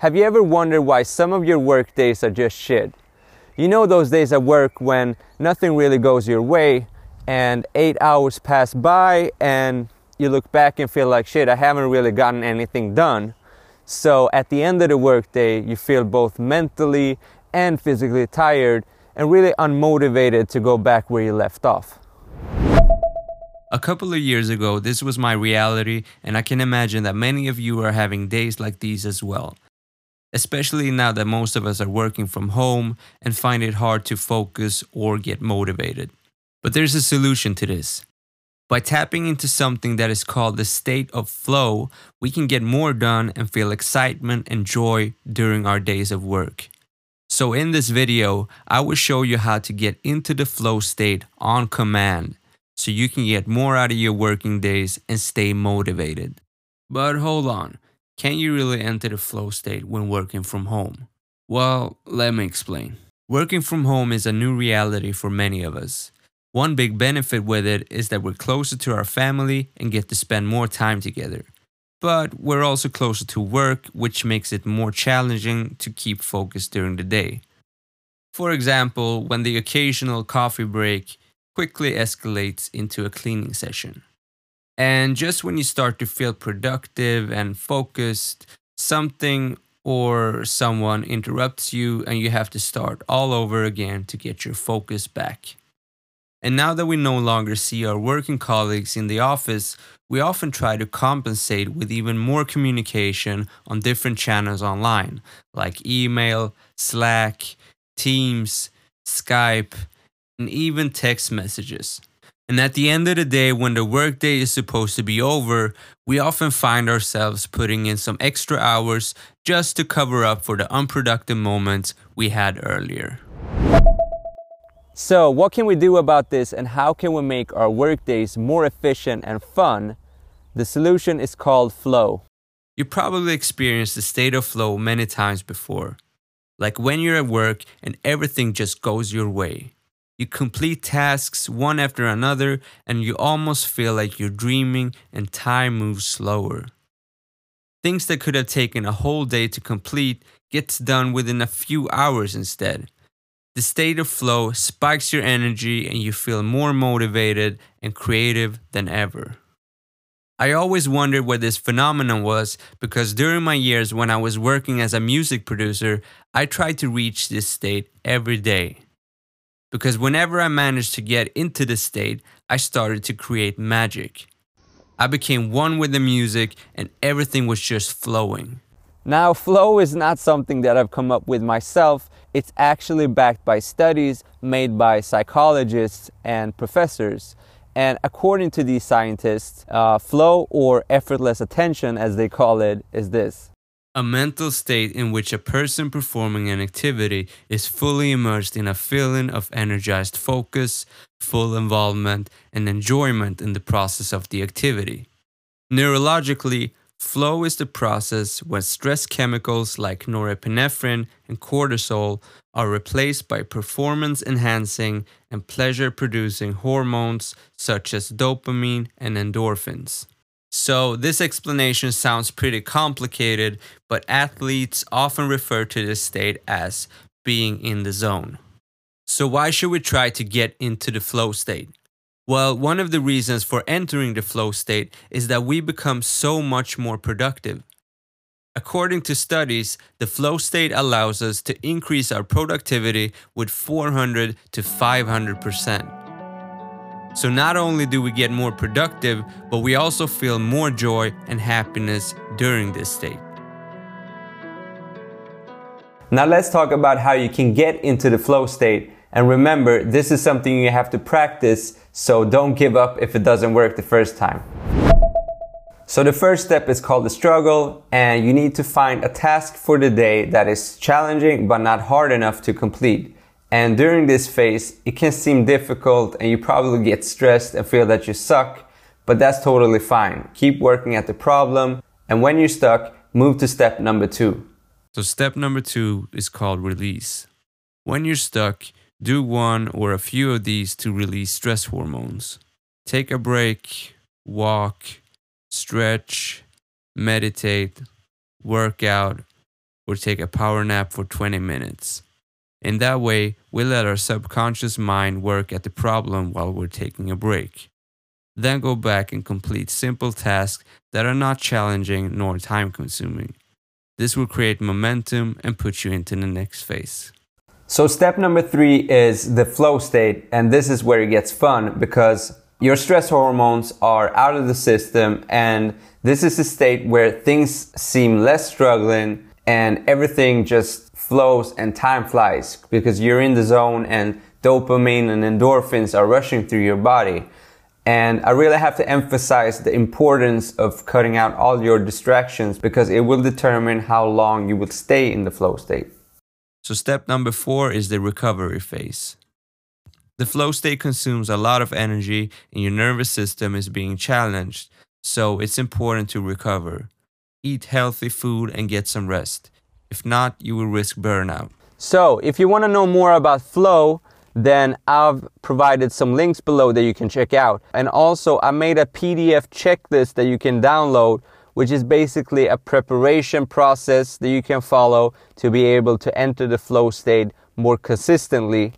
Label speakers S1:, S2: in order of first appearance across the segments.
S1: Have you ever wondered why some of your work days are just shit? You know those days at work when nothing really goes your way and eight hours pass by and you look back and feel like shit, I haven't really gotten anything done. So at the end of the workday, you feel both mentally and physically tired and really unmotivated to go back where you left off.
S2: A couple of years ago, this was my reality, and I can imagine that many of you are having days like these as well especially now that most of us are working from home and find it hard to focus or get motivated. But there's a solution to this. By tapping into something that is called the state of flow, we can get more done and feel excitement and joy during our days of work. So, in this video, I will show you how to get into the flow state on command so you can get more out of your working days and stay motivated. But hold on, can you really enter the flow state when working from home? Well, let me explain. Working from home is a new reality for many of us. One big benefit with it is that we're closer to our family and get to spend more time together. But we're also closer to work, which makes it more challenging to keep focused during the day. For example, when the occasional coffee break quickly escalates into a cleaning session. And just when you start to feel productive and focused, something or someone interrupts you and you have to start all over again to get your focus back. And now that we no longer see our working colleagues in the office, we often try to compensate with even more communication on different channels online, like email, Slack, Teams, Skype, and even text messages. And at the end of the day, when the workday is supposed to be over, we often find ourselves putting in some extra hours just to cover up for the unproductive moments we had earlier.
S1: So, what can we do about this and how can we make our workdays more efficient and fun? The solution is called flow.
S2: You probably experienced the state of flow many times before. Like when you're at work and everything just goes your way. You complete tasks one after another, and you almost feel like you're dreaming and time moves slower. Things that could have taken a whole day to complete gets done within a few hours instead. The state of flow spikes your energy and you feel more motivated and creative than ever. I always wondered what this phenomenon was because during my years when I was working as a music producer, I tried to reach this state every day because whenever I managed to get into the state, I started to create magic. I became one with the music and everything was just flowing.
S1: Now, flow is not something that I've come up with myself. It's actually backed by studies made by psychologists and professors. And according to these scientists, uh, flow or effortless attention, as they call it, is this
S2: a mental state in which a person performing an activity is fully immersed in a feeling of energized focus, full involvement, and enjoyment in the process of the activity. Neurologically, flow is the process when stress chemicals like norepinephrine and cortisol are replaced by performance enhancing and pleasure producing hormones such as dopamine and endorphins. So, this explanation sounds pretty complicated, but athletes often refer to this state as being in the zone. So, why should we try to get into the flow state? Well, one of the reasons for entering the flow state is that we become so much more productive. According to studies, the flow state allows us to increase our productivity with 400 to 500 percent. So not only do we get more productive, but we also feel more joy and happiness during this state.
S1: Now let's talk about how you can get into the flow state. And remember, this is something you have to practice, so don't give up if it doesn't work the first time. So the first step is called the struggle, and you need to find a task for the day that is challenging but not hard enough to complete. And during this phase, it can seem difficult and you probably get stressed and feel that you suck, but that's totally fine. Keep working at the problem. And when you're stuck, move to step number two.
S2: So, step number two is called release. When you're stuck, do one or a few of these to release stress hormones. Take a break, walk, stretch, meditate, work out, or take a power nap for 20 minutes. In that way, we let our subconscious mind work at the problem while we're taking a break. Then go back and complete simple tasks that are not challenging nor time consuming. This will create momentum and put you into the next phase.
S1: So, step number three is the flow state, and this is where it gets fun because your stress hormones are out of the system, and this is a state where things seem less struggling and everything just flows and time flies because you're in the zone and dopamine and endorphins are rushing through your body. And I really have to emphasize the importance of cutting out all your distractions because it will determine how long you will stay in the flow state.
S2: So, step number four is the recovery phase. The flow state consumes a lot of energy and your nervous system is being challenged, so it's important to recover. Eat healthy food and get some rest. If not, you will risk burnout.
S1: So, if you want to know more about flow, then I've provided some links below that you can check out. And also, I made a PDF checklist that you can download, which is basically a preparation process that you can follow to be able to enter the flow state more consistently.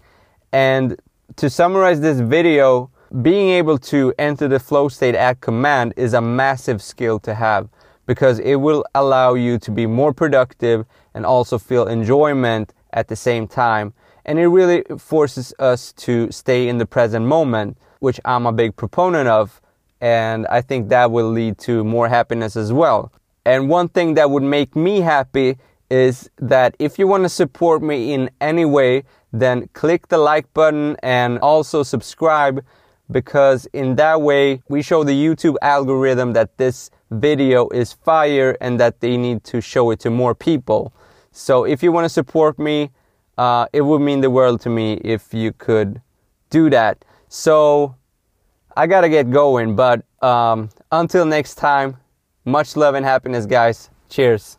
S1: And to summarize this video, being able to enter the flow state at command is a massive skill to have because it will allow you to be more productive and also feel enjoyment at the same time. And it really forces us to stay in the present moment, which I'm a big proponent of. And I think that will lead to more happiness as well. And one thing that would make me happy is that if you want to support me in any way, then click the like button and also subscribe because in that way we show the YouTube algorithm that this video is fire and that they need to show it to more people. So if you want to support me, uh, it would mean the world to me if you could do that. So I gotta get going, but um, until next time, much love and happiness, guys. Cheers.